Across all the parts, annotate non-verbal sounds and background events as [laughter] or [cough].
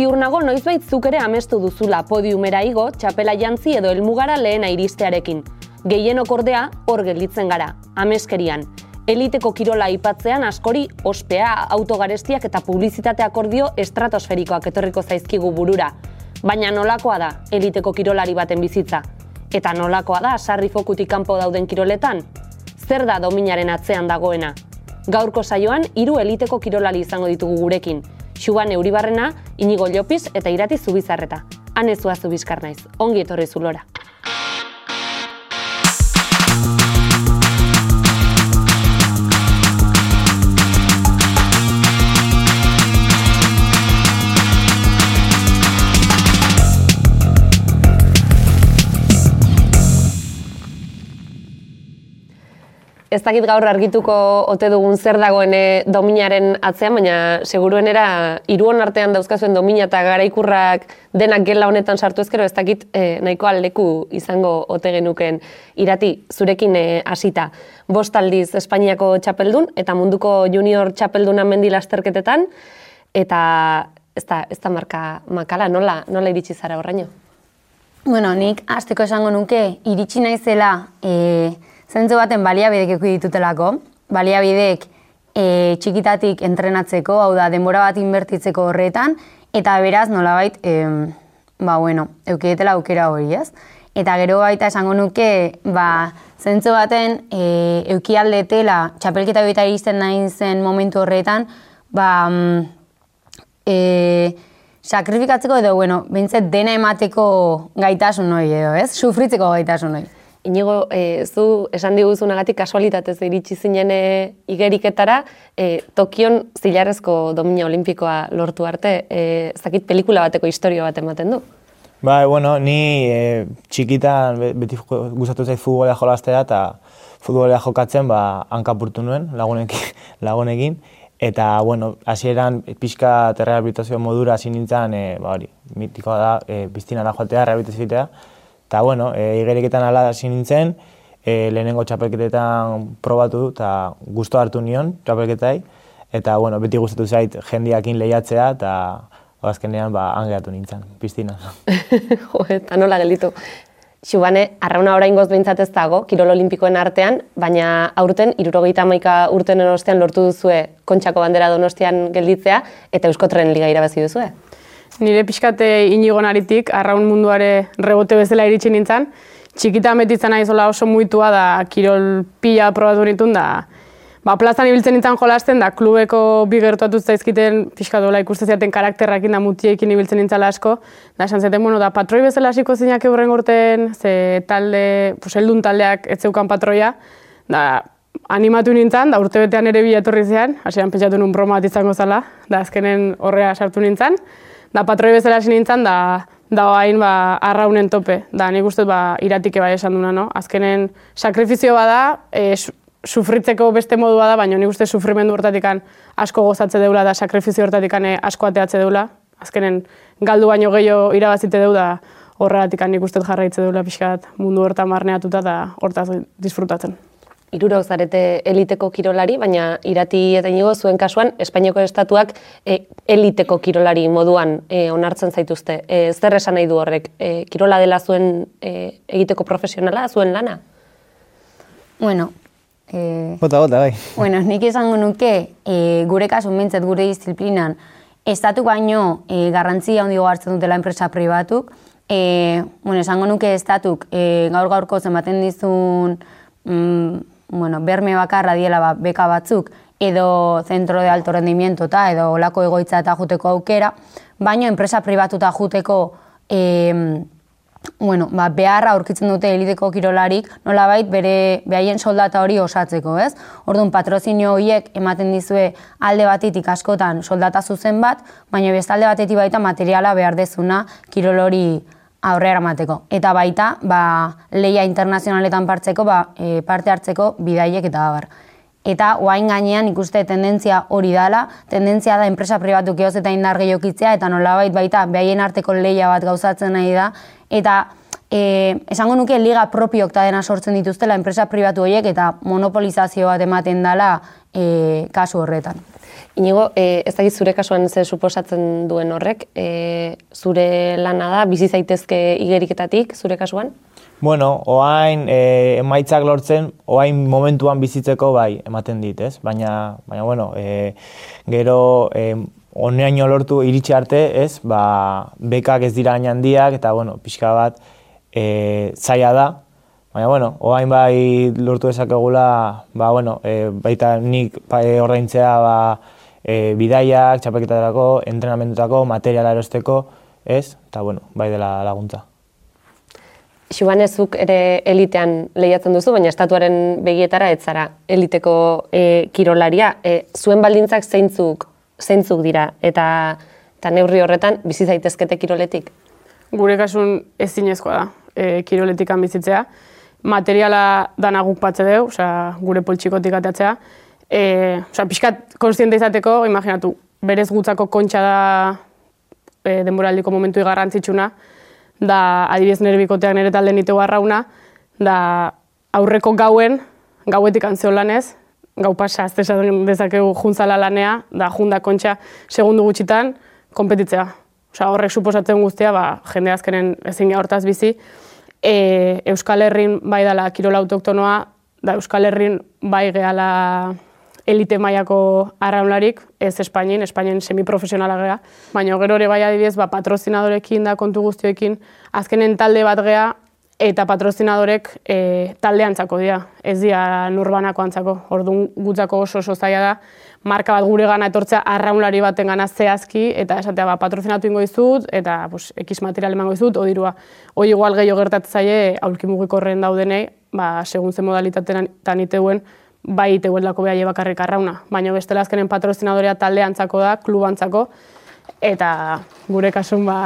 Ziur nago noizbait zuk ere amestu duzula podiumera igo, txapela jantzi edo helmugara lehena iristearekin. Gehienok ordea hor gelditzen gara, ameskerian. Eliteko kirola aipatzean askori ospea, autogarestiak eta publizitate akordio estratosferikoak etorriko zaizkigu burura. Baina nolakoa da eliteko kirolari baten bizitza? Eta nolakoa da sarri fokutik kanpo dauden kiroletan? Zer da dominaren atzean dagoena? Gaurko saioan hiru eliteko kirolari izango ditugu gurekin. Xuban Euribarrena, Inigo Llopiz eta Irati Zubizarreta. Hanezua Zubizkar naiz. Ongi etorri zulora. Ez dakit gaur argituko ote dugun zer dagoen eh, dominaren atzean, baina seguruenera hiruon artean dauzkazuen domina eta garaikurrak denak gela honetan sartu ezkero ez dakit eh, nahiko aldeku izango ote genuken irati zurekin eh, hasita. Bost aldiz Espainiako txapeldun eta munduko junior txapelduna mendi lasterketetan eta ez da, ez da marka makala, nola, nola iritsi zara horreino? Bueno, nik hasteko esango nuke iritsi naizela eh, zentzu baten baliabidek eki ditutelako, baliabidek e, txikitatik entrenatzeko, hau da, denbora bat inbertitzeko horretan, eta beraz nolabait, e, ba, bueno, eukietela aukera hori, ez? Eta gero baita esango nuke, ba, zentzu baten, e, eukialdetela, txapelketa bita iristen nahi zen momentu horretan, ba, e, sakrifikatzeko edo, bueno, bintzet dena emateko gaitasun hori edo, ez? Sufritzeko gaitasun hori. Inigo, e, zu esan diguzunagatik kasualitatez iritsi zinen e, igeriketara, e, Tokion zilarrezko domina olimpikoa lortu arte, e, zakit pelikula bateko historio bat ematen du? Ba, bueno, ni e, txikitan beti gustatu zait futbolea jolaztea eta futbolea jokatzen ba, hankapurtu nuen lagunekin, [laughs] lagunekin. Eta, bueno, hasieran pixka rehabilitazio modura hasi nintzen, e, ba, hori, mitikoa da, e, biztinara joatea, rehabilitazioa Eta, bueno, e, igeriketan ala hasi nintzen, e, lehenengo txapelketetan probatu eta gusto hartu nion txapelketai. Eta, bueno, beti gustatu zait jendiakin lehiatzea eta azkenean ba, angeatu nintzen, piztina. [laughs] jo, eta nola gelditu. Xubane, arrauna orain goz behintzat ez dago, kirol olimpikoen artean, baina aurten, irurogeita maika urten ostean lortu duzue kontxako bandera donostian gelditzea, eta euskotren liga irabazi duzue nire pixkate inigo naritik, arraun munduare rebote bezala iritsi nintzen. Txikita metitzen nahi zola oso muitua da, kirol pila probatu nintun da. Ba, plazan ibiltzen nintzen jolasten da, klubeko bi gertuatu zaizkiten pixkatola ikuste ziaten karakterrakin da mutiekin ibiltzen nintzen asko. Da, esan zaten, bueno, da, patroi bezala hasiko zeinak eurren urten, ze talde, pues, eldun taldeak ez zeukan patroia. Da, animatu nintzen, da urte betean ere bi etorri zean, hasieran pentsatu nun broma bat izango zala, da azkenen horrea sartu nintzen da patroi bezala hasi nintzen, da, da hain ba, arraunen tope. Da, nik uste ba, iratike bai esan duna, no? Azkenen sakrifizio bada, e, sufritzeko beste modua da, baina nik uste sufrimendu hortatik asko gozatze deula, da sakrifizio hortatik asko ateatze deula. Azkenen galdu baino gehiago irabazite deu da horregatik nik uste jarraitze deula pixkat mundu hortan marneatuta da hortaz disfrutatzen iruro zarete eliteko kirolari, baina irati eta inigo zuen kasuan, Espainiako estatuak e, eliteko kirolari moduan e, onartzen zaituzte. E, zer esan nahi du horrek? E, kirola dela zuen e, egiteko profesionala, zuen lana? Bueno, e, bota, bota, bai. Bueno, nik esango nuke, e, gure kasun bintzat, gure disziplinan, estatu baino e, garrantzia handigo hartzen dutela enpresa pribatuk, e, bueno, esango nuke estatuk e, gaur gaurko zenbaten dizun mm, bueno, berme bakarra diela ba, beka batzuk, edo zentro de alto rendimiento eta edo olako egoitza eta juteko aukera, baino enpresa pribatuta juteko e, bueno, ba, beharra aurkitzen dute eliteko kirolarik, nolabait bere behaien soldata hori osatzeko, ez? Orduan patrozinio horiek ematen dizue alde batetik askotan soldata zuzen bat, baina beste alde batetik baita materiala behar dezuna kirolori aurre eramateko. Eta baita, ba, leia internazionaletan partzeko, ba, e, parte hartzeko bidaiek eta abar. Eta oain gainean ikuste tendentzia hori dala, tendentzia da enpresa pribatu kehoz eta indar gehiokitzea, eta nolabait baita behaien arteko leia bat gauzatzen nahi da, eta e, esango nuke liga propiok eta dena sortzen dituztela enpresa pribatu horiek eta monopolizazio bat ematen dela e, kasu horretan. Inigo, e, ez dakit zure kasuan ze suposatzen duen horrek, e, zure lana da, bizi zaitezke igeriketatik, zure kasuan? Bueno, oain e, emaitzak lortzen, oain momentuan bizitzeko bai ematen dit, ez? Baina, baina bueno, e, gero e, oneaino lortu iritsi arte, ez? Ba, bekak ez dira hain handiak eta, bueno, pixka bat e, zaila da. Baina, bueno, oain bai lortu dezakegula, ba, bueno, e, baita nik e, ordaintzea ba, e, bidaiak, txapeketatarako, entrenamentuetako, materiala erosteko, ez? Eta, bueno, bai dela laguntza. Xubanezuk ere elitean lehiatzen duzu, baina estatuaren begietara ez zara eliteko e, kirolaria. E, zuen baldintzak zeintzuk, zeintzuk dira eta, eta neurri horretan bizi zaitezkete kiroletik? Gure kasun ezinezkoa da, e, kiroletikan bizitzea. Materiala dana guk patze deu, osea, gure poltsikotik atatzea. E, osea, pixkat konstiente izateko, imaginatu, berez gutzako kontxa da e, denboraldiko momentu garrantzitsuna, da adibidez nire bikoteak nire talde nite arrauna, da aurreko gauen, gauetik antzeo lanez, gau pasa, azte dezakegu juntzala lanea, da junda kontxa segundu gutxitan, konpetitzea. Osa, horrek suposatzen guztia, ba, jende azkenen ezin hortaz bizi. E, Euskal Herrin bai dala kirola autoktonoa, da Euskal Herrin bai gehala elite mailako arraunlarik, ez Espainin, Espainin semiprofesionala gea. Baina gero ere bai adibidez, ba, patrozinadorekin da kontu guztioekin, azkenen talde bat gea, eta patrozinadorek e, talde antzako dira, ez dira nurbanako antzako. Orduan gutzako oso oso zaila da, marka bat gure gana etortzea arraunlari baten gana zehazki, eta esatea ba, patrozinatu ingo izut, eta pues, ekiz material emango izut, odirua. Hoi igual gehiago gertatzen zaie, aulki horren daudenei, ba, segun ze modalitatean iteuen, bai iteuen lako behar bakarrik arrauna. Baina bestela azkenen patrozinadorea talde antzako da, klub antzako, eta gure kasun ba,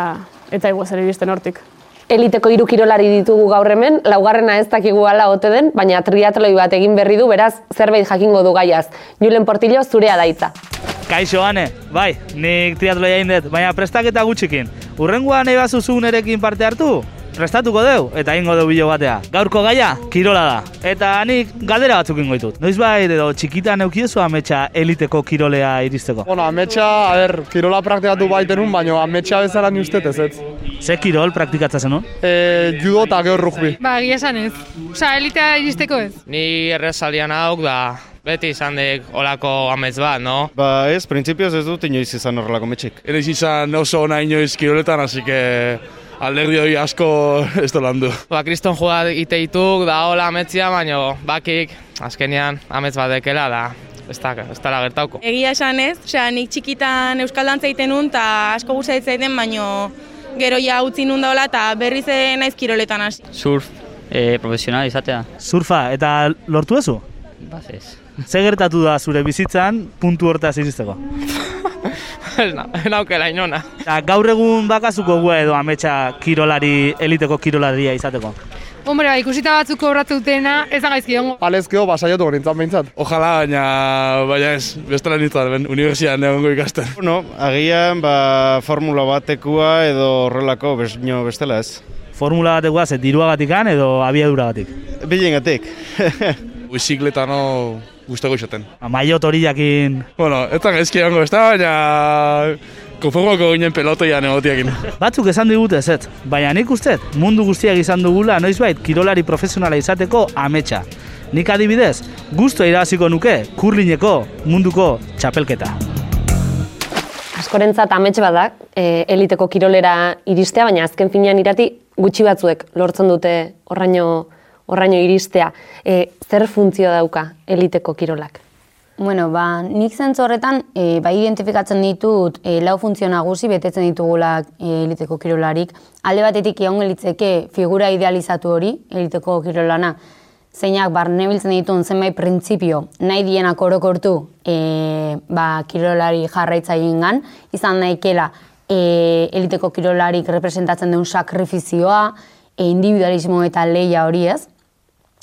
eta iguaz ere bizten hortik eliteko hiru kirolari ditugu gaur hemen, laugarrena ez dakigu ala ote den, baina triatloi bat egin berri du, beraz zerbait jakingo du gaiaz. Julen Portillo zurea daitza. Kaixo, Ane, bai, nik triatloi egin dut, baina prestaketa gutxikin. Urrengoan nahi bazuzu nerekin parte hartu? Prestatuko deu eta ingo deu bilo batea. Gaurko gaia, kirola da. Eta nik galdera batzuk ingo ditut. Noiz bai, edo txikitan eukiezu ametsa eliteko kirolea iristeko? Bueno, ametsa, a ber, kirola praktikatu baiten un, baina ametsa bezala ni ustez ez ez. Ze kirol praktikatza zenun? E, judo eta gero rugbi. Ba, gia esan ez. Osa, elitea iristeko ez. Ni errezalian hauk da, beti izan dek olako amets bat, no? Ba ez, printzipioz ez dut inoiz izan horrelako metxik. Ere izan oso ona inoiz kiroletan, hasi que alderdi hori asko [laughs] ez da landu. Ba, kriston joa ite dituk, da hola ametzia, baina bakik, azkenean, amets bat dekela, da, ez da, ez da gertauko. Egia esan ez, osea, nik txikitan Euskal Dantza egiten nun, eta asko guza egiten, baina gero ja utzi nun daola, eta berriz naiz kiroletan hasi. Surf, e, profesional izatea. Surfa, eta lortu ezu? Bazez. Ze gertatu da zure bizitzan puntu hortaz iristeko? [laughs] [laughs] ez naukela inona. gaur egun bakazuko gu edo ametsa kirolari, eliteko kirolaria izateko? Hombre, ba, ikusita batzuk kobratu dutena, ez da gaizki ongo. Alezkeo, basaiatu nintzen behintzat. Ojalá, baina, baina ez, bestela nintzen, ben, universian egongo ikasten. Bueno, agian, ba, formula batekua edo horrelako, besino bestela ez. Formula batekua, ze diruagatik edo abiaduragatik? Bilen gatik. [laughs] Guztago izaten. Maio toriakin... Bueno, ez da gaizki egongo, ez da, baina... Konformoko ginen pelotoia negotiakin. Batzuk esan digute ez, baina nik uste, mundu guztiak izan dugula noizbait kirolari profesionala izateko ametsa. Nik adibidez, guztu irabaziko nuke kurlineko munduko txapelketa. Askorentzat amets badak, e, eliteko kirolera iristea, baina azken finean irati gutxi batzuek lortzen dute horraino horraino iristea. E, zer funtzio dauka eliteko kirolak? Bueno, ba, nik zentzu horretan, e, bai identifikatzen ditut e, lau funtzio nagusi betetzen ditugulak e, eliteko kirolarik. Alde batetik egon litzeke figura idealizatu hori, eliteko kirolana, zeinak barne biltzen dituen zenbait printzipio nahi dienak orokortu e, ba, kirolari jarraitza gan, izan daikela e, eliteko kirolarik representatzen duen sakrifizioa, e, individualismo eta leia hori ez,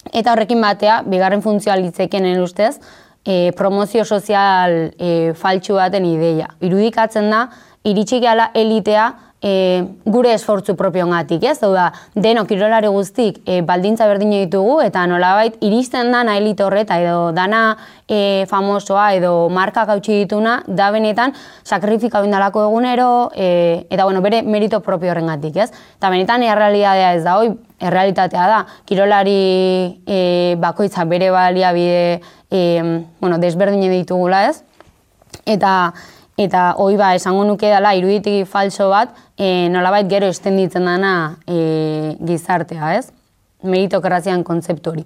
Eta horrekin batea, bigarren funtzioa litzekenen ustez, e, promozio sozial e, faltsu baten ideia. Irudikatzen da, iritsi gala elitea e, gure esfortzu propiongatik, ez? Hau da, deno kirolari guztik e, baldintza berdina ditugu eta nolabait iristen dana elit horreta edo dana e, famosoa edo marka gautxi dituna da benetan sakrifika bindalako egunero e, eta bueno, bere merito propio horrengatik, ez? Eta benetan errealitatea ez da, hoi, errealitatea da, kirolari e, bakoitza bere baliabide e, bueno, desberdine ditugula, ez? Eta eta hoi ba, esango nuke dela iruditik falso bat, e, nolabait gero estenditzen dana e, gizartea, ez? Meritokrazian kontzeptu hori.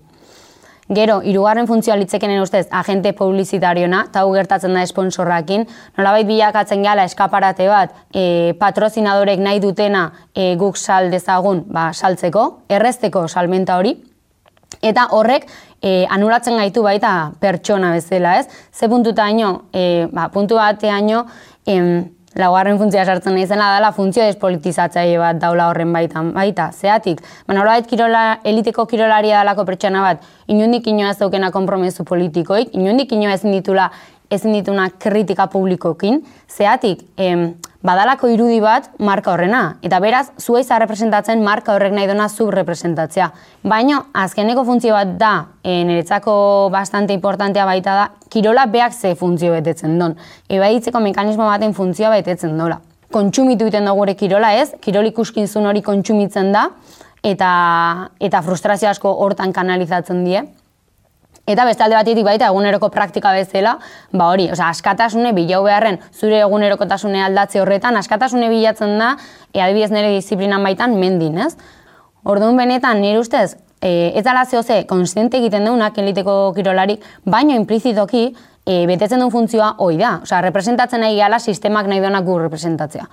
Gero, irugarren funtzioa litzekenen ustez, agente publizitariona, eta hau gertatzen da esponsorrakin, nolabait bilakatzen gala eskaparate bat, e, patrozinadorek nahi dutena e, guk sal dezagun ba, saltzeko, errezteko salmenta hori, eta horrek e, anulatzen gaitu baita pertsona bezala, ez? Ze puntuta ino, e, ba, puntu bateaino, em, laugarren funtzioa sartzen nahi zela dela funtzio despolitizatzaile bat daula horren baitan, baita, zeatik. Baina horret kirola, eliteko kirolaria dalako pertsona bat, inundik inoa ez daukena kompromesu politikoik, inundik inoa ezin ditula ezin dituna kritika publikokin, zeatik, em, badalako irudi bat marka horrena. Eta beraz, zueiza representatzen marka horrek nahi duna zu representatzea. Baina, azkeneko funtzio bat da, e, niretzako bastante importantea baita da, kirola beak ze funtzio betetzen don. Eba ditzeko mekanismo baten funtzioa betetzen dola. Kontsumitu iten dugu gure kirola ez, kirol ikuskinzun hori kontsumitzen da, eta, eta frustrazio asko hortan kanalizatzen die. Eta beste alde batetik baita eguneroko praktika bezala, ba hori, osea, askatasune bilau beharren zure egunerokotasune aldatze horretan, askatasune bilatzen da, e, adibidez nire disiplinan baitan mendin, ez? Orduan benetan, nire ustez, e, ez dala zehoze, konstiente egiten deunak eliteko kirolarik, baino implizitoki, e, betetzen duen funtzioa hoi da. Osea, representatzen nahi gala sistemak nahi duenak gu representatzea.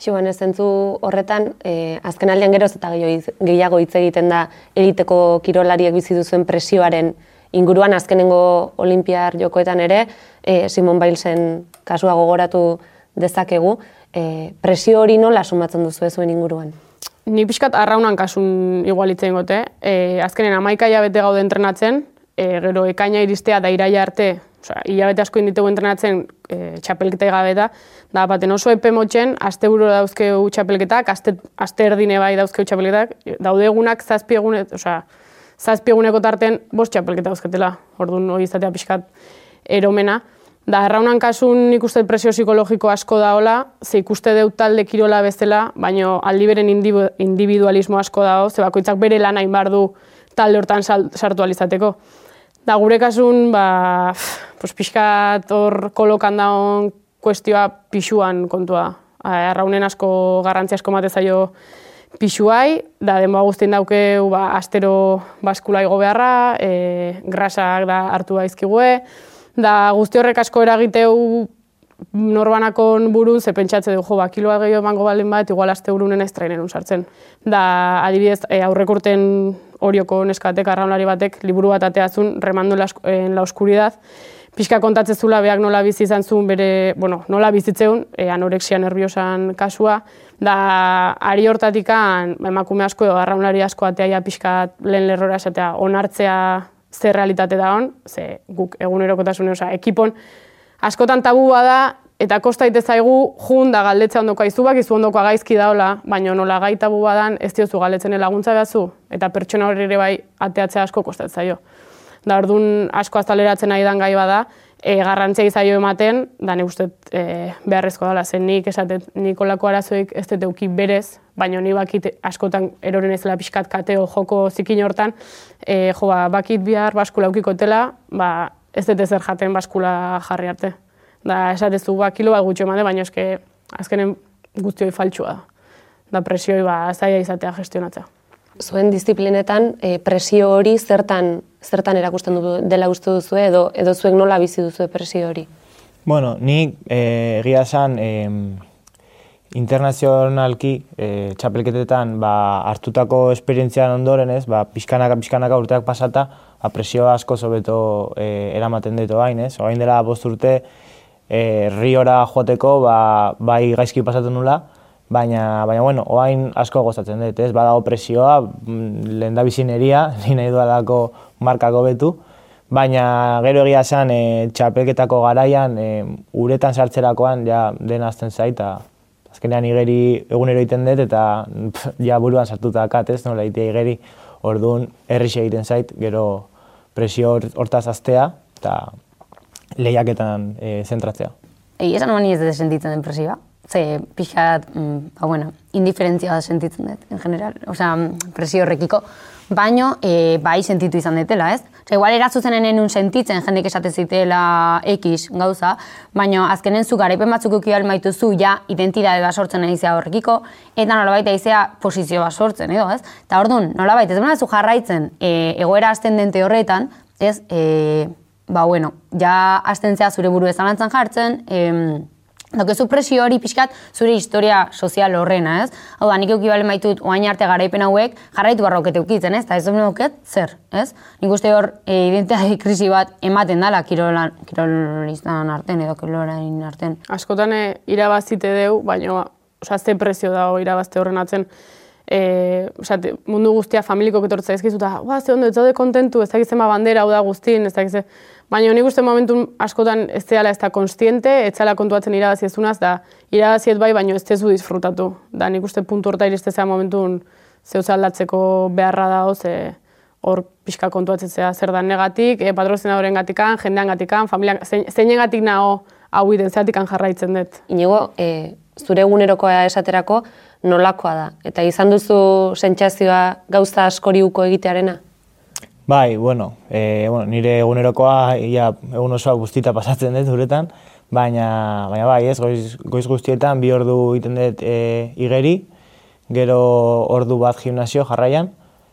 Xiban, ez zentzu horretan, e, azken aldean geroz eta gehiago hitz egiten da eliteko kirolariek bizi duzuen presioaren inguruan azkenengo olimpiar jokoetan ere, e, Simon Bailsen kasua gogoratu dezakegu, e, presio hori nola sumatzen duzu zuen inguruan? Ni pixkat arraunan kasun igualitzen gote. E, azkenen amaika bete gaude entrenatzen, e, gero ekaina iristea da iraia arte, Osa, hilabete asko inditegu entrenatzen e, txapelketa gabe da, baten oso epe motxen, aste buru dauzkeu txapelketak, aste, aste erdine bai dauzkeu txapelketak, daude egunak, zazpi egunet, osa, zazpieguneko tarten bost txapelketa dauzketela, orduan hori izatea pixkat eromena. Da, erraunan kasun nik uste presio psikologiko asko daola, ze ikuste deut talde kirola bezala, baino aldi beren individualismo asko dao, ze bakoitzak bere lan hain du talde hortan sartu alizateko. Da, gure kasun, ba, pues, pixkat hor kolokan daun kuestioa pixuan kontua. Erraunen asko garrantzi asko mate zaio pixuai, da denboa guztien dauke ba, astero baskulai beharra, e, grasak da hartu daizkigue, da guzti horrek asko eragiteu norbanakon burun, ze pentsatze dugu, ba, kiloa gehiago emango balen bat, igual aste burunen ez sartzen. Da, adibidez, e, aurrekurten horioko neskatek, arraunari batek, liburu bat ateazun, remando en la oscuridad, pixka kontatzen zula beak nola bizi izan zuen bere, bueno, nola bizitzeun, e, anorexia nerviosan kasua, da ari hortatikan emakume asko edo arraunlari asko ateaia pixka lehen lerrora esatea onartzea zer realitate da hon, ze guk egunerokotasune, oza, ekipon askotan tabua da, eta kostaite zaigu jun da galdetzea ondoko izubak, izu ondoko gaizki daola, baina nola gai tabu badan ez diozu galdetzen laguntza behazu, eta pertsona hori ere bai ateatzea asko kostatzen zaio. Da orduan asko azaleratzen nahi dan gai bada, e, garrantzia izaio ematen, da ne uste e, beharrezko dela, zen nik esaten Nikolako arazoik ez dut euki berez, baina ni bakit askotan eroren ez dela pixkat kateo joko zikin hortan, e, jo, ba, bakit bihar baskula eukikotela, ba, ez dut ezer jaten baskula jarri arte. Da, esatezu, ba, kilo bat gutxo emate, baina eske azkenen guztioi faltsua da. Da presioi ba, zaila izatea gestionatzea zuen disiplinetan e, presio hori zertan zertan erakusten du dela uste duzu edo edo zuek nola bizi duzu presio hori? Bueno, ni eh, egia esan eh, internazionalki eh, txapelketetan ba, hartutako esperientzian ondoren ez, ba, pixkanaka, pixkanaka urteak pasata, ba, presio asko zobeto eh, eramaten dut hain, ez? Oain dela bost urte eh, riora joateko ba, bai gaizki pasatu nula, baina, baina bueno, oain asko gozatzen dut, ez, badago presioa, mm, lehen da bizineria, [laughs] ni nahi dualako markako betu, baina gero egia esan e, txapelketako garaian, e, uretan sartzerakoan, ja, den azten zaita, azkenean igeri egunero egiten dut eta pff, ja buruan sartuta dakat, ez, nola egitea igeri, orduan herrix egiten zait, gero presio hor- hortaz aztea eta lehiaketan e, zentratzea. Egia esan mani ez dut sentitzen depresiba. Ze pixkat, mm, ba, bueno, indiferentzia da sentitzen dut, en general. Osea, mm, presio horrekiko. Baino, e, bai sentitu izan detela, ez? Osea, igual erazuzen enun sentitzen jendek esate zitela X gauza, baino azkenen zu garaipen batzuk uki maituzu ja identitate bat sortzen zea horrekiko, eta nolabait aizea posizio bat sortzen, edo, ez? Eta orduan, nolabait, ez bena zu jarraitzen e, egoera ascendente horretan, ez, e, ba, bueno, ja hasten zea zure buru zalantzan jartzen, em, Daukezu presio hori pixkat zure historia sozial horrena, ez? Hau da, nik euki maitut oain arte garaipen hauek jarraitu barroket eukitzen, ez? Eta ez auket, zer, ez? Nik uste hor e, identitate krisi bat ematen dala kirolan, kirolistan arten edo kirolain arten. Askotan e, irabazite deu, baina osea, ze prezio dago irabazte horren atzen. E, osea, mundu guztia familiko ketortza ezkizu, eta, ba, ze ondo, ez daude kontentu, ez dakiz zema bandera, hau da guztin, ez dakiz ze... Baina nik uste momentun askotan ez zehala ez da konstiente, ez zela kontuatzen irabazi ezunaz, da irabaziet bai, baina ez tezu disfrutatu. Da nik uste puntu horta iristezea momentun zehuz aldatzeko beharra dago, ze hor pixka kontuatzea zer da negatik, e, patrozinadoren gatikan, jendean gatikan, familia, zein, zeinen gatik nago hau iden, zeatikan jarraitzen dut. Inigo, e, zure egunerokoa esaterako nolakoa da? Eta izan duzu sentsazioa gauza askori uko egitearena? Bai, bueno, e, bueno, nire egunerokoa ia egun osoa guztita pasatzen dut uretan, baina, baina bai, ez, goiz, goiz guztietan bi ordu egiten dut e, igeri, gero ordu bat gimnasio jarraian,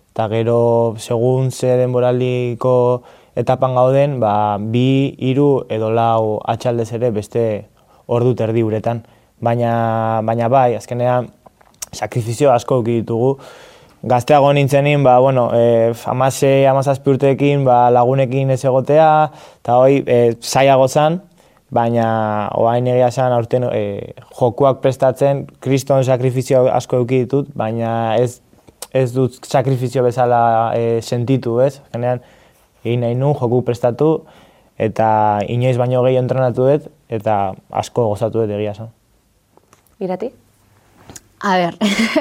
eta gero segun ze denboraldiko etapan gauden, ba, bi, hiru edo lau atxaldez ere beste ordu terdi uretan. Baina, baina bai, azkenean sakrifizio asko ditugu, gazteago nintzenin, ba, bueno, e, amase, amazazpi urteekin, ba, lagunekin ez egotea, eta hoi, e, zaiago zan, baina oain egia zan aurten e, jokuak prestatzen, kriston sakrifizio asko eduki ditut, baina ez, ez dut sakrifizio bezala e, sentitu, ez? Genean, egin nahi nun, joku prestatu, eta inoiz baino gehi entrenatu dut, eta asko gozatu dut egia zan. Irati? A ber,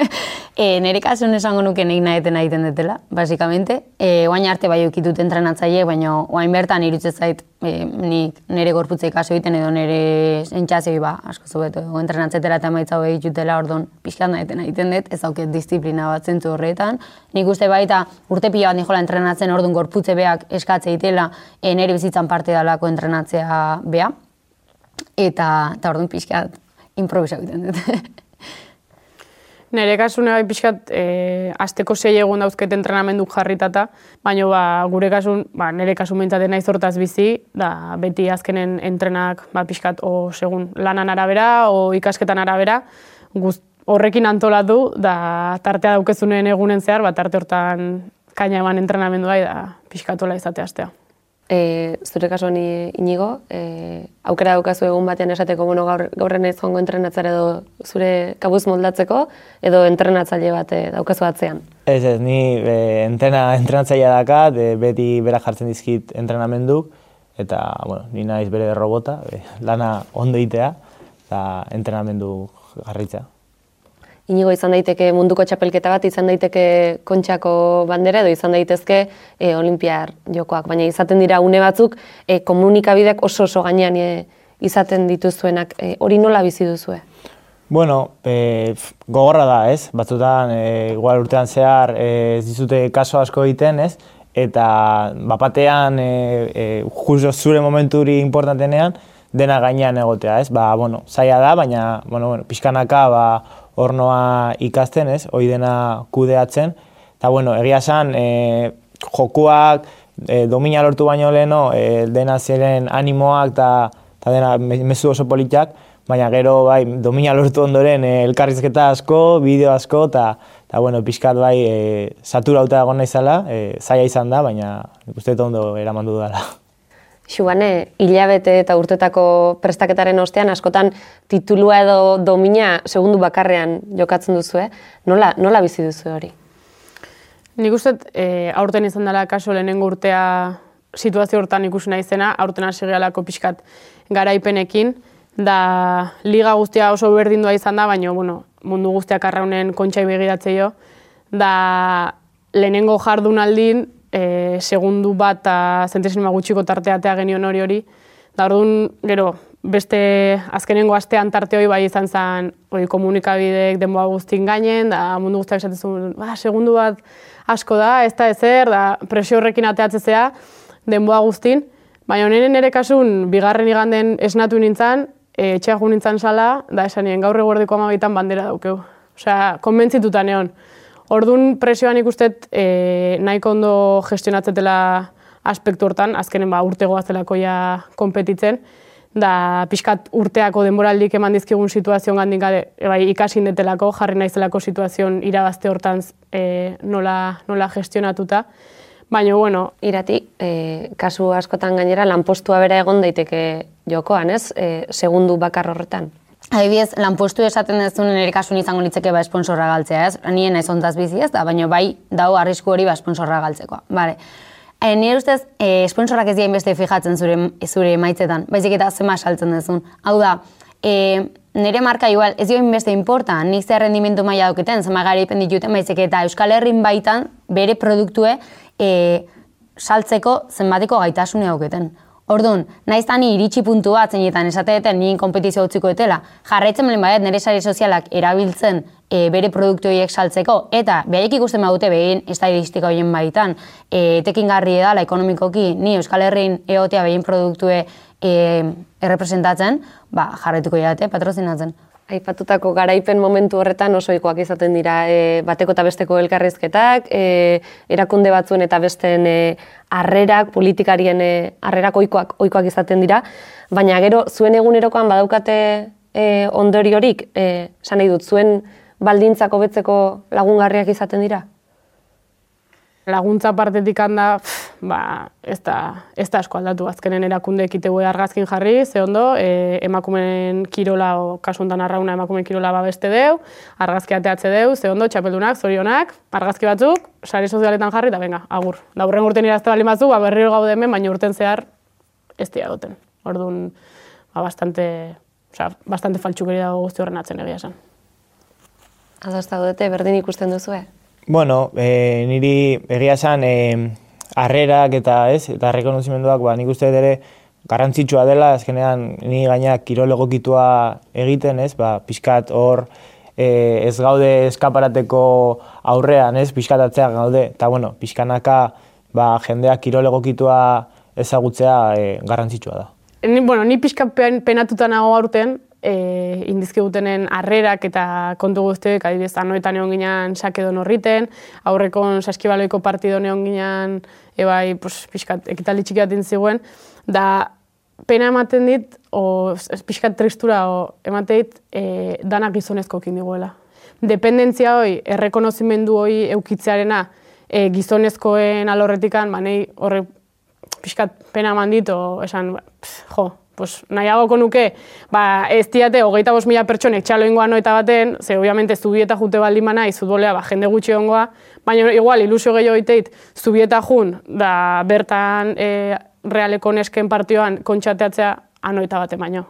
[laughs] e, nire kasun esango nuke nik naheten egiten dutela, basikamente. E, oain arte bai eukitut entrenatzaile, baina oain bertan irutzen zait e, nik nire gorputza ikaso egiten edo nire entxazioi ba, asko zubetu. Ego entrenatzetera eta maitza hori ditutela, ordon pixkat naheten egiten dut, ez dauket disiplina bat zentzu horretan. Nik uste baita urte pila bat nijola entrenatzen, ordun gorputze beak eskatze ditela e, nire bizitzan parte dalako entrenatzea bea. Eta, eta orduan pixkat improvisau egiten dut. [laughs] Nere kasune bai pixkat, e, asteko sei egun dauzket entrenamenduk jarritata, baina ba, gure kasun, ba, nire kasun mintzaten naiz hortaz bizi, da beti azkenen entrenak ba, pixkat o segun lanan arabera, o ikasketan arabera, guz, horrekin antolatu, da tartea daukezunen egunen zehar, ba, tarte hortan kaina eman entrenamendu bai, da pixkatola izate astea. E, zure kasuan inigo, e, aukera daukazu egun batean esateko, bueno, gaur, gaurren ez joango entrenatzera edo zure kabuz moldatzeko, edo entrenatzaile bat e, daukazu atzean. Ez ez, ni e, entrena, entrenatzailea dakat, e, beti bera jartzen dizkit entrenamenduk, eta, bueno, ni naiz bere robota, e, lana ondo egitea, eta entrenamendu jarritza. Inigo izan daiteke munduko txapelketa bat, izan daiteke kontxako bandera edo izan daitezke e, olimpiar jokoak, baina izaten dira une batzuk e, komunikabideak oso oso gainean e, izaten dituzuenak, e, hori nola bizi duzue? Bueno, e, gogorra da, ez? Batzutan, e, igual urtean zehar, e, ez dizute kaso asko egiten, ez? Eta bapatean, e, e, justo zure momenturi importantenean, dena gainean egotea, ez? Ba, bueno, zaila da, baina, bueno, bueno, pixkanaka, ba, ornoa ikasten, ez? Hoi dena kudeatzen. Eta, bueno, egia esan, e, jokuak, e, domina lortu baino leheno, e, dena ziren animoak eta dena me- mezu oso politak, baina gero bai domina lortu ondoren e, elkarrizketa asko, bideo asko eta eta bueno, pixkat bai e, saturauta egon naizela, e, zaila izan da, baina nik uste dut ondo eramandu dudala. Xubane, hilabete eta urtetako prestaketaren ostean askotan titulua edo domina segundu bakarrean jokatzen duzue. Nola, nola bizi duzu hori? Nik uste, e, aurten izan dela kaso lehenengo urtea situazio hortan ikusi naizena, aurten hasi gehalako pixkat garaipenekin, da liga guztia oso berdindua izan da, baina bueno, mundu guztiak arraunen kontxai begiratze jo, da lehenengo jardunaldin e, segundu bat eta zentresinima gutxiko tarteatea genion hori hori, da orduan, gero, beste azkenengo astean tarte hori bai izan zen hori komunikabideek denboa guztin gainen, da mundu guztiak esatezun, ba, segundu bat asko da, ez da ezer, da presio horrekin ateatzezea denboa guztin, baina honen ere kasun, bigarren iganden esnatu nintzen, e, etxea nintzen sala, da esanien gaur eguerdiko amabitan bandera daukeu. Osea, konbentzituta neon. Ordun presioan ikustet e, nahiko ondo gestionatzetela aspektu hortan, azkenen ba, urte goazelako ja konpetitzen, da pixkat urteako denboraldik eman dizkigun situazioan gandik gade, e, bai, ikasin detelako, jarri naizelako situazioan irabazte hortan e, nola, nola gestionatuta. Baina, bueno... Irati, e, kasu askotan gainera, lanpostua bera egon daiteke jokoan, ez? E, segundu bakar horretan. Adibidez, lanpostu esaten dezun nire kasun izango litzeke ba esponsorra galtzea, ez? Nien ez ontaz bizi ez, da, baina bai dau arrisku hori ba esponsorra galtzeko. Vale. E, nire ustez, e, esponsorak ez dien beste fijatzen zure, zure maitzetan, baizik eta zema saltzen dezun. Hau da, e, nire marka igual, ez dioen beste importa, nik zer rendimentu maila dauketen, zema gari dituten, baizik eta Euskal Herrin baitan bere produktue e, saltzeko zenbateko gaitasune auketen. Orduan, naiz tani iritsi puntu bat zeinetan esateetan nien kompetizio utziko etela, jarraitzen balen baiet nire sare sozialak erabiltzen e, bere produktu horiek saltzeko, eta behaiek ikusten badute behin estadistika horien baitan, e, tekin garri edala ekonomikoki, ni Euskal Herrin eotea behin produktue e, errepresentatzen, ba, jarraituko jate, patrozinatzen. Aipatutako garaipen momentu horretan oso ikoak izaten dira e, bateko eta besteko elkarrizketak, e, erakunde batzuen eta besteen e, arrerak, politikarien e, arrerak oikoak, oikoak izaten dira, baina gero zuen egunerokoan badaukate e, ondoriorik, e, nahi dut, zuen baldintzako betzeko lagungarriak izaten dira? laguntza partetik handa, ba, ez da, ez da asko aldatu azkenen erakunde ekitegu argazkin jarri, ze ondo, e, emakumen kirola, o kasu honetan arrauna emakumen kirola babeste deu, argazki ateatze deu, ze ondo, txapeldunak, zorionak, argazki batzuk, sare sozialetan jarri, eta venga, agur. Da urren urten irazte bali batzuk, ba, berriro gaude hemen, baina urten zehar, ez dira duten. Orduan, ba, bastante, oza, bastante faltxukeri dago guzti horren atzen egia esan. Adozta dute, berdin ikusten duzu, eh? Bueno, e, niri egia esan e, arrerak eta ez, eta rekonozimenduak, ba, nik uste ere garrantzitsua dela, azkenean ni gaina kirolegokitua egiten, ez, ba, pixkat hor e, ez gaude eskaparateko aurrean, ez, pixkatatzea gaude, eta bueno, pixkanaka ba, jendeak kirolegokitua ezagutzea e, garrantzitsua da. Ni, bueno, ni pixka penatuta nago aurten, e, indizkigutenen harrerak eta kontu guztiek, adibidez, anoetan egon ginen sakedo norriten, aurrekon saskibaloiko partido egon ginen, ebai, pues, pixkat, ekitaldi txiki bat ziguen, da, pena ematen dit, o, pixkat tristura, o, ematen dit, e, danak gizonezko diguela. Dependentzia hoi, errekonozimendu hoi eukitzearena, e, gizonezkoen alorretikan, ba, horre pixkat pena eman dit, o, esan, jo, pues, nahiagoko nuke, ba, ez diate, hogeita bos mila pertsonek txalo noeta baten, ze, obviamente, zubieta jute baldin mana, izutbolea, ba, jende gutxi ongoa, baina, igual, ilusio gehiago iteit, zubieta jun, da, bertan, e, realeko nesken partioan, kontxateatzea, anoeta baten baino.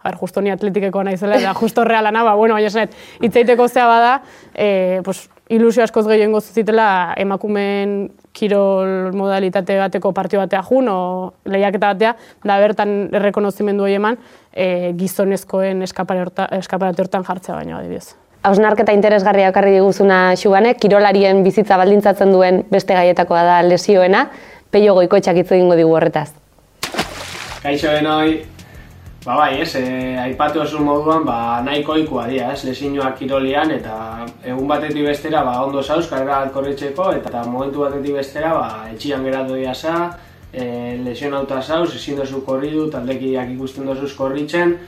A ber, justo ni atletikeko naizela, da, justo realana, ba, bueno, baina esanet, itzaiteko zea bada, e, pues, ilusio askoz gehiago zuzitela emakumen kirol modalitate bateko partio batea jun, o lehiaketa batea, da bertan errekonozimendu hori eman e, gizonezkoen eskaparate hortan jartzea baina adibidez. Hausnarketa interesgarria okarri diguzuna xuganek, kirolarien bizitza baldintzatzen duen beste gaietakoa da lesioena, peio goiko hitz egingo digu horretaz. Kaixo denoi, Ba bai, ez, e, aipatu oso moduan, ba, nahiko ikua dira, ez, lesinuak kirolian, eta egun batetik bestera, ba, ondo zauz, karrera korritzeko, eta, eta momentu batetik bestera, ba, etxian geratu dira za, e, lesion auta zauz, ezin dozu korridu, taldekiak ikusten dozu korritzen,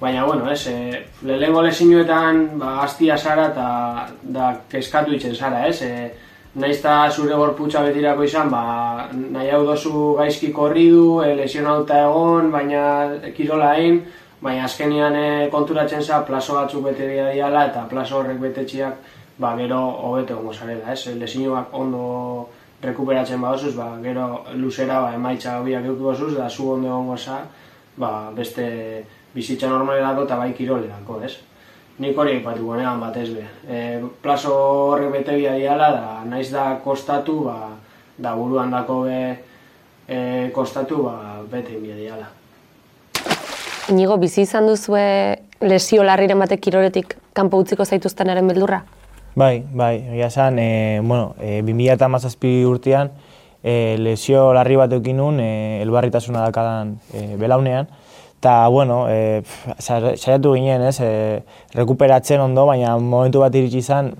baina, bueno, ez, e, lehengo lesinuetan, ba, aztia zara, eta da, keskatu itzen zara, ez, e, Naiz eta zure gorputza betirako izan, ba, nahi hau dozu gaizki korri du, e, lesionauta egon, baina kirola egin, baina azkenian e, konturatzen za plazo batzuk bete diala eta plazo horrek betetxiak ba, gero hobeto gongo zarela, ez? Lesioak ondo rekuperatzen badozuz, ba, gero luzera ba, emaitza hobiak eukiko zuz, da zu ondo gongo za, ba, beste bizitza normalerako eta bai kirolerako, ez? Nik hori aipatuko negan batez be. E, plazo horrek bete bia diala, da naiz da kostatu, ba, da buruan dako be e, kostatu, ba, bete bia diala. Inigo, bizi izan duzue lesio larriren batek kiroletik kanpo utziko zaituztenaren beldurra? Bai, bai, egia esan, e, bueno, e, 2017 urtean, e, lesio larri bat eukin nun, e, elbarritasuna dakadan e, belaunean, eta, bueno, e, saiatu ginen, ez, e, rekuperatzen ondo, baina momentu bat iritsi izan,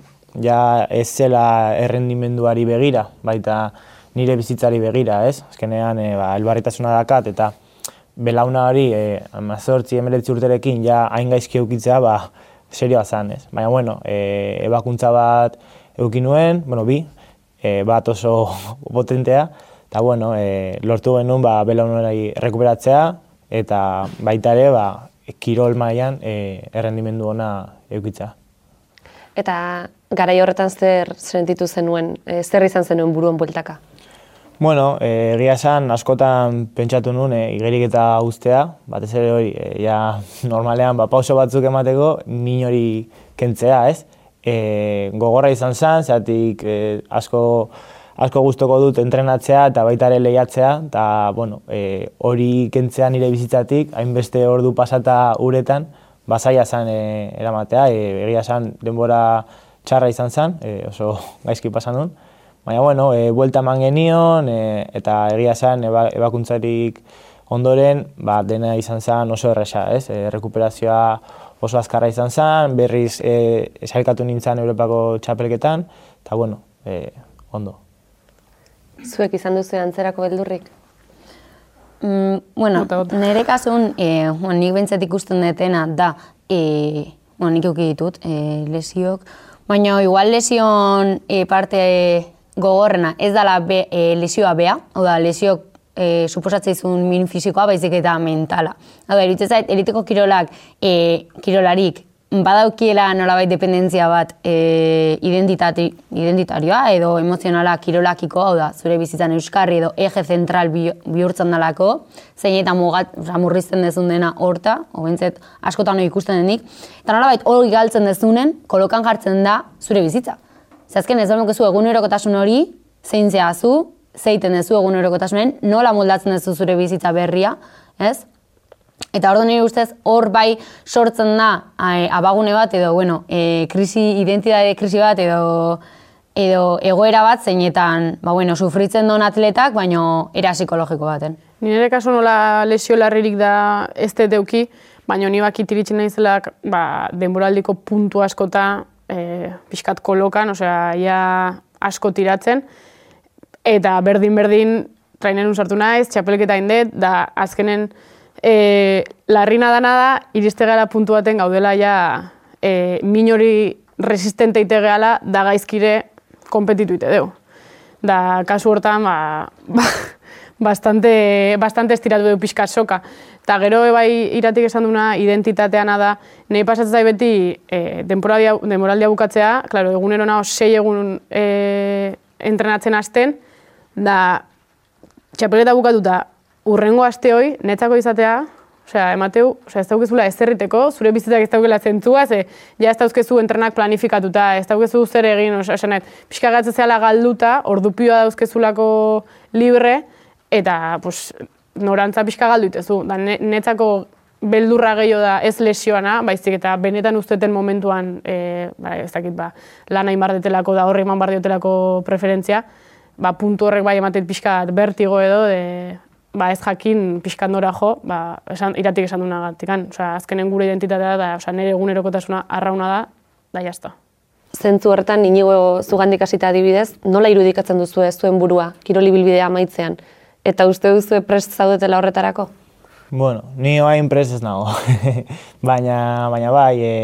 ja ez zela errendimenduari begira, baita nire bizitzari begira, ez? Azkenean, e, ba, elbarritasuna dakat, eta belauna hori, e, amazortzi emeletzi urterekin, ja hain gaizki eukitzea, ba, serioa zan, ez? Baina, bueno, e, ebakuntza bat eukin nuen, bueno, bi, e, bat oso [laughs] potentea, eta, bueno, e, lortu genuen, ba, belaunari rekuperatzea, eta baita ere, ba, kirol mailan e, errendimendu ona eukitza. Eta garai horretan zer sentitu zenuen, e, zer izan zenuen buruan bueltaka? Bueno, e, egia esan askotan pentsatu nuen e, igerik eta guztea, batez ere hori, e, ja [laughs] normalean ba, pauso batzuk emateko, min hori kentzea, ez? E, gogorra izan zen, zeatik e, asko, asko gustoko dut entrenatzea eta baita ere lehiatzea, eta bueno, e, hori kentzea nire bizitzatik, hainbeste ordu pasata uretan, basaia zen e, eramatea, e, egia esan denbora txarra izan zen, e, oso [laughs] gaizki pasan duen, Baina, bueno, e, buelta eman genion, e, eta egia zen, eba, ebakuntzarik ondoren, ba, dena izan zen oso erresa, ez? E, rekuperazioa oso azkarra izan zen, berriz e, nintzen Europako txapelketan, eta, bueno, e, ondo. Zuek izan duzu antzerako beldurrik? Mm, bueno, nire kasun, e, bueno, nik bentsat ikusten detena da, e, bueno, nik euki ditut, e, lesiok, baina igual lesion e, parte gogorrena ez dala be, e, lesioa bea, hau da, lesio e, suposatzeizun min fisikoa baizik eta mentala. Hau da, zait, eriteko kirolak, e, kirolarik, badaukiela nolabait dependentzia bat e, identitarioa edo emozionala kirolakiko, hau da, zure bizitzan euskarri edo eje zentral bihurtzen dalako, zein eta mugat, murrizten dezun dena horta, hobentzet askotan ikusten denik, eta nolabait hori galtzen dezunen, kolokan jartzen da zure bizitza. Zazken ez zu egunerokotasun hori, zein zehazu, zeiten dezu egunerokotasunen, nola moldatzen dezu zure bizitza berria, ez? Eta hor nire ustez hor bai sortzen da abagune bat edo, bueno, e, krisi, identitate krisi bat edo, edo egoera bat zeinetan, ba, bueno, sufritzen don atletak, baino era psikologiko baten. Nire kasu nola lesio larririk da ez deuki, baina ni bakit iritsi naizelak ba, denboraldiko puntu askota e, pixkat kolokan, osea, ia asko tiratzen, eta berdin-berdin trainen sartu naiz, txapelketa indet, da azkenen e, larrina dana da, iriste gara puntu baten gaudela ja e, minori resistente ite gehala, da gaizkire kompetitu ite deu. Da, kasu hortan, ba, [laughs] ba, bastante, bastante estiratu dugu pixka soka. Eta gero bai iratik esan duna identitateana da, nahi pasatzen zai beti e, denboraldia bukatzea, klaro, egunero naho sei egun e, entrenatzen hasten, da txapeleta bukatuta urrengo aste hoi, netzako izatea, osea, emateu, osea, ez daukezula ez zerriteko, zure bizitzak ez daukela zentzua, ze, ja ez dauzkezu entrenak planifikatuta, ez daukezu zer egin, osea, esanet, pixka gatzea galduta, ordupioa dauzkezulako libre, eta pues, norantza pixka galdu itezu. Da, netzako beldurra gehiago da ez lesioana, baizik eta benetan usteten momentuan, e, ba, ez dakit, ba, lan hain bardetelako da horre eman bardiotelako preferentzia, ba, puntu horrek bai ematen pixka bertigo edo, de, ba, ez jakin pixka nora jo, ba, esan, iratik esan duna gatikan. Osa, azkenen gure identitatea da, osa, nire egunerokotasuna arrauna da, da jazta. Zentzu horretan, inigo zugandik hasita adibidez, nola irudikatzen duzu ez zuen burua, kiroli bilbidea amaitzean? Eta uste duzu prest zaudetela horretarako? Bueno, ni oain prest ez nago. [laughs] baina, baina bai, e,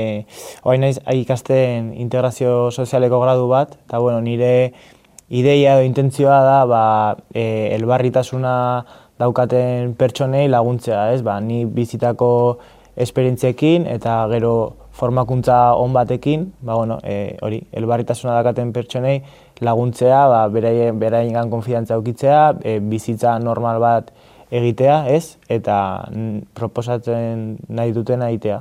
oain naiz ikasten integrazio sozialeko gradu bat, eta bueno, nire ideia edo intentzioa da, ba, e, elbarritasuna daukaten pertsonei laguntzea, ez? Ba, ni bizitako esperientziekin eta gero formakuntza on batekin, ba, bueno, e, hori, elbarritasuna daukaten pertsonei laguntzea, ba, beraien, beraien konfidantza aukitzea, e, bizitza normal bat egitea, ez? Eta proposatzen nahi dutena egitea.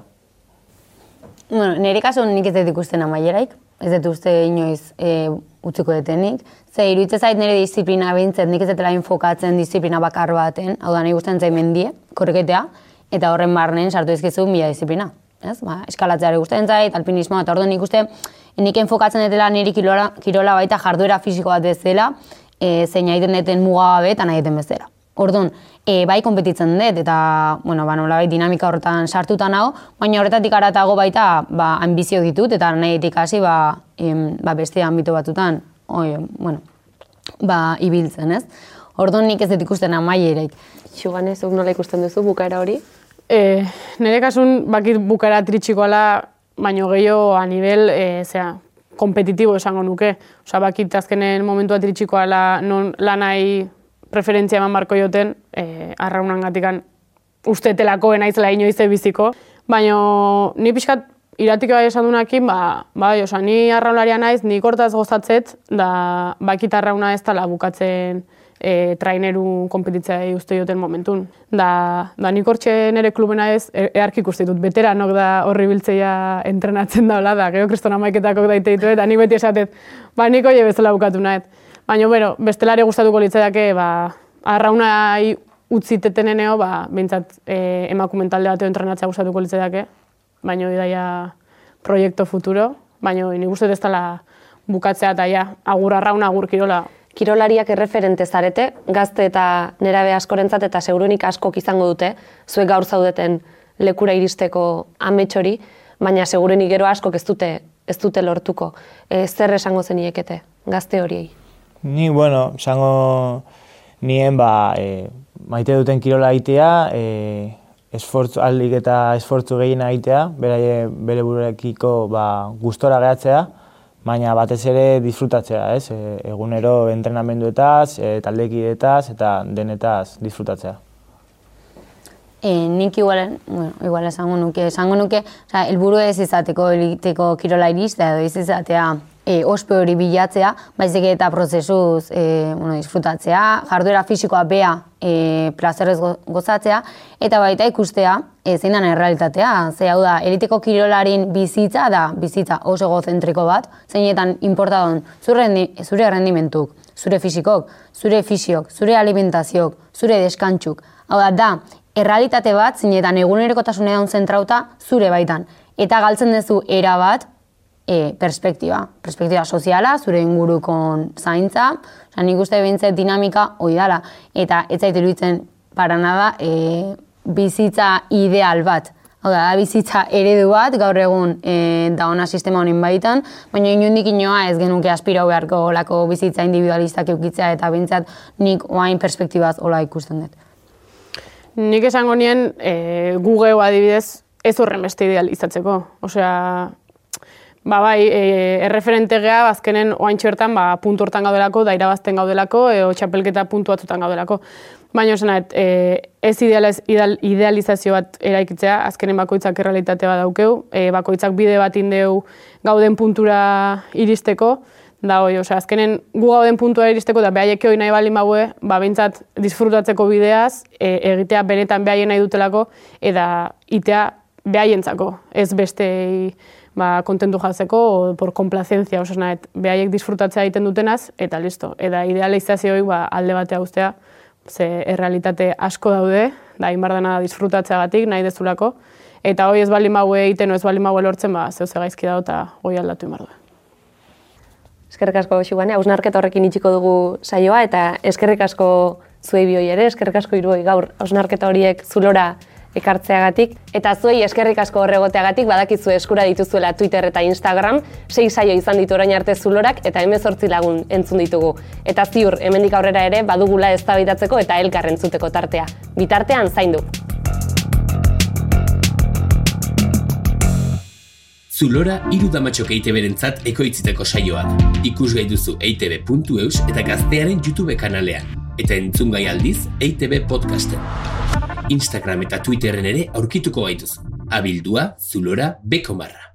Bueno, nire kasu nik ez dut ikusten amaieraik, ez dut uste inoiz e, utziko detenik. Ze, iruditze zait nire disiplina behintzet, nik ez dutela infokatzen disiplina bakar baten, hau da, nahi guztien zain mendie, korreketea, eta horren barnen sartu ezkizu mila disiplina. Ez? Ba, eskalatzeare guztien zait, alpinismoa, eta orduan nik uste, nik enfokatzen dutela niri kirola, kirola baita jarduera fisiko bat bezala, e, zein egiten duten muga gabe eta nahi duten bezala. Orduan, e, bai konpetitzen dut, eta, bueno, ba, nola dinamika horretan sartuta nago, baina horretatik aratago baita, ba, ambizio ditut, eta nahi hasi, ba, em, ba, beste ambito batutan, oi, bueno, ba, ibiltzen, ez? Orduan nik ez dut ikusten amaiereik. Xugan ez, nola ikusten duzu bukaera hori? E, nire kasun, bakit bukaera tritxikoala, baino gehiago a nivel, e, zera, kompetitibo esango nuke. Osa, bakit azkenen momentua tritxikoala non lanai preferentzia eman barko joten, e, arraunan gatikan ustetelako enaizela inoiz biziko. Baina ni pixkat iratik bai esan dunakin, ba, bai, osa, ni arraunlaria naiz, ni kortaz gozatzet, da bakit arrauna ez tala bukatzen e, traineru kompetitzea uste joten momentun. Da, da nik hortxe nire klubena ez, e, eark ikusti dut, veteranok da horri biltzeia entrenatzen daula, da, geho kristona maiketakok daite ditu, eta nik beti esatet, ba, nik oie bezala bukatu nahet. Baina, bueno, bestelari gustatuko litzaiake, ba, arrauna utziteteneneo, ba, bintzat e, emakumen talde bateo entrenatzea gustatuko litzaiake, baina idaia proiektu futuro, baina ni guztet ez dela bukatzea eta ja, agur arrauna, agur kirola. Kirolariak erreferente zarete, gazte eta nerabe askorentzat eta segurunik askok izango dute, zuek gaur zaudeten lekura iristeko ametsori, baina segurenik gero askok ez dute, ez dute lortuko. E, zer esango zeniekete gazte horiei? Ni, bueno, esango nien, ba, e, maite duten kirola egitea, e, esfortzu, aldik eta esfortzu gehien egitea, bere, bere burekiko ba, gustora gehatzea, baina batez ere disfrutatzea, ez? E, egunero entrenamenduetaz, e, taldekideetaz eta denetaz disfrutatzea. E, nik igual, bueno, igual esango nuke, esango nuke, oza, elburu ez izateko eliteko kirola iriztea edo ez izatea e, ospe hori bilatzea, baizik eta prozesuz e, bueno, disfrutatzea, jarduera fisikoa bea e, plazerrez gozatzea, eta baita ikustea e, zein da errealitatea. Ze hau da, eliteko kirolarin bizitza da bizitza oso egozentriko bat, zeinetan importadon zure, zure rendimentuk, zure fisikok, zure fisiok, zure alimentaziok, zure deskantzuk. Hau da, da, errealitate bat, zeinetan egunerokotasunean zentrauta zure baitan. Eta galtzen duzu era bat, e, perspektiba. Perspektiba soziala, zure ingurukon zaintza, oza, nik uste bintzet dinamika hoi dala. Eta ez zaitu iruditzen para nada e, bizitza ideal bat. Hau da, bizitza eredu bat, gaur egun e, da ona sistema honin baitan, baina inundik inoa ez genuke aspirau beharko lako bizitza individualistak eukitzea eta bintzat nik oain perspektibaz hola ikusten dut. Nik esango nien, e, Google adibidez, ez horren beste idealizatzeko. Osea, Ba bai, e, erreferente geha, azkenen oaintxe bertan, ba, puntu hortan gaudelako, da irabazten gaudelako, e, o txapelketa puntu batzutan gaudelako. Baina esan e, ez idealiz, ideal, idealizazio bat eraikitzea, azkenen bakoitzak errealitate bat daukeu, e, bakoitzak bide bat indeu gauden puntura iristeko, da hoi, osea, azkenen gu gauden puntua iristeko, da behaiek hori nahi baldin baue, ba, bintzat disfrutatzeko bideaz, e, egitea benetan behaien nahi dutelako, eta itea behaientzako, ez beste ba, kontentu jatzeko, o por komplazenzia, oso nahet, behaiek disfrutatzea egiten dutenaz, eta listo. Eta idealizazio ba, alde batea guztea, ze errealitate asko daude, da inbar dena nahi dezulako, eta hoi ez bali maue egiten, ez bali maue lortzen, ba, zeu gaizki dago eta hoi aldatu inbar du. Eskerrik asko, Xubane, hausnarketa horrekin itxiko dugu saioa, eta eskerrik asko zuei bioi ere, eskerrik asko iruoi gaur hausnarketa horiek zulora ekartzeagatik. Eta zuei eskerrik asko horregoteagatik, badakizu eskura dituzuela Twitter eta Instagram, sei saio izan ditu orain arte zulorak eta hemezortzi lagun entzun ditugu. Eta ziur, hemendik aurrera ere, badugula ez eta elkarren zuteko tartea. Bitartean, zaindu. Zulora irudamatxok EITB berentzat ekoitziteko saioa. Ikus gai duzu eitb.eus eta gaztearen YouTube kanalean. Eta entzun gai aldiz EITB podcasten. Instagram eta Twitterren ere aurkituko gaituz. Abildua, zulora, bekomarra.